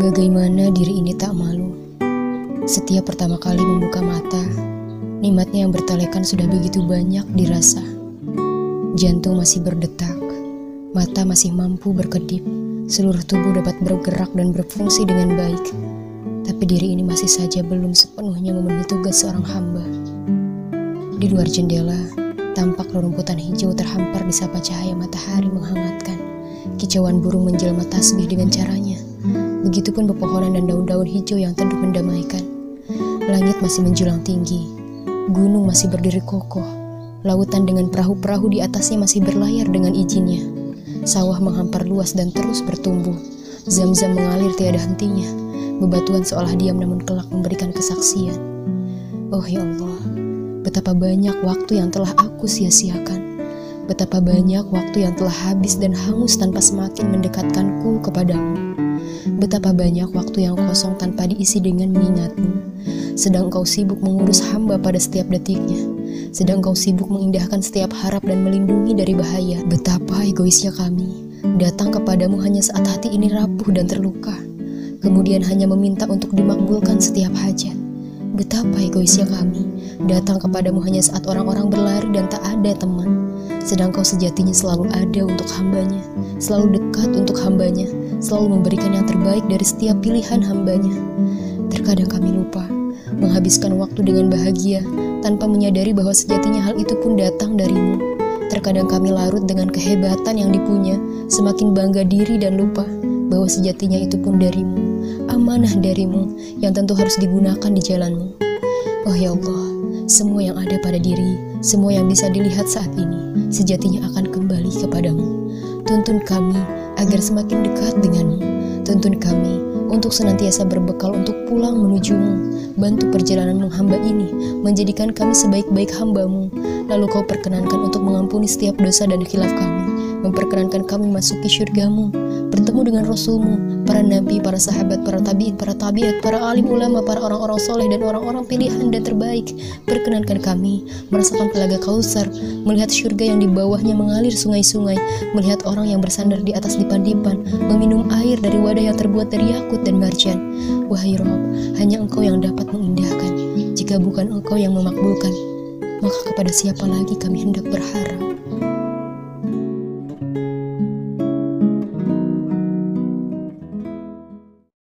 Bagaimana diri ini tak malu? Setiap pertama kali membuka mata, nikmatnya yang bertalekan sudah begitu banyak dirasa. Jantung masih berdetak, mata masih mampu berkedip, seluruh tubuh dapat bergerak dan berfungsi dengan baik. Tapi diri ini masih saja belum sepenuhnya memenuhi tugas seorang hamba. Di luar jendela, tampak rerumputan hijau terhampar di sapa cahaya matahari menghangatkan. Kicauan burung menjelma tasbih dengan caranya. Begitupun pepohonan dan daun-daun hijau yang teduh mendamaikan. Langit masih menjulang tinggi. Gunung masih berdiri kokoh. Lautan dengan perahu-perahu di atasnya masih berlayar dengan izinnya. Sawah menghampar luas dan terus bertumbuh. Zam-zam mengalir tiada hentinya. Bebatuan seolah diam namun kelak memberikan kesaksian. Oh ya Allah, betapa banyak waktu yang telah aku sia-siakan. Betapa banyak waktu yang telah habis dan hangus tanpa semakin mendekatkanku kepadamu. Betapa banyak waktu yang kosong tanpa diisi dengan mengingatmu. Sedang engkau sibuk mengurus hamba pada setiap detiknya. Sedang engkau sibuk mengindahkan setiap harap dan melindungi dari bahaya. Betapa egoisnya kami. Datang kepadamu hanya saat hati ini rapuh dan terluka. Kemudian hanya meminta untuk dimakbulkan setiap hajat. Betapa egoisnya kami. Datang kepadamu hanya saat orang-orang berlari dan tak ada teman. Sedang kau sejatinya selalu ada untuk hambanya, selalu dekat untuk hambanya, selalu memberikan yang terbaik dari setiap pilihan hambanya. Terkadang kami lupa menghabiskan waktu dengan bahagia tanpa menyadari bahwa sejatinya hal itu pun datang darimu. Terkadang kami larut dengan kehebatan yang dipunya, semakin bangga diri dan lupa bahwa sejatinya itu pun darimu, amanah darimu yang tentu harus digunakan di jalanmu. Oh ya Allah, semua yang ada pada diri, semua yang bisa dilihat saat ini, sejatinya akan kembali kepadamu. Tuntun kami agar semakin dekat denganmu. Tuntun kami untuk senantiasa berbekal untuk pulang menujumu. Bantu perjalanan menghamba ini, menjadikan kami sebaik-baik hambamu. Lalu kau perkenankan untuk mengampuni setiap dosa dan khilaf kami, memperkenankan kami masuki syurgamu, bertemu dengan Rasulmu, para nabi, para sahabat, para tabiin, para tabiat, para alim ulama, para orang-orang soleh dan orang-orang pilihan dan terbaik. Perkenankan kami merasakan telaga kausar, melihat syurga yang di bawahnya mengalir sungai-sungai, melihat orang yang bersandar di atas dipan-dipan, meminum air dari wadah yang terbuat dari yakut dan marjan. Wahai Rob, hanya engkau yang dapat mengindahkan. Jika bukan engkau yang memakbulkan, maka kepada siapa lagi kami hendak berharap?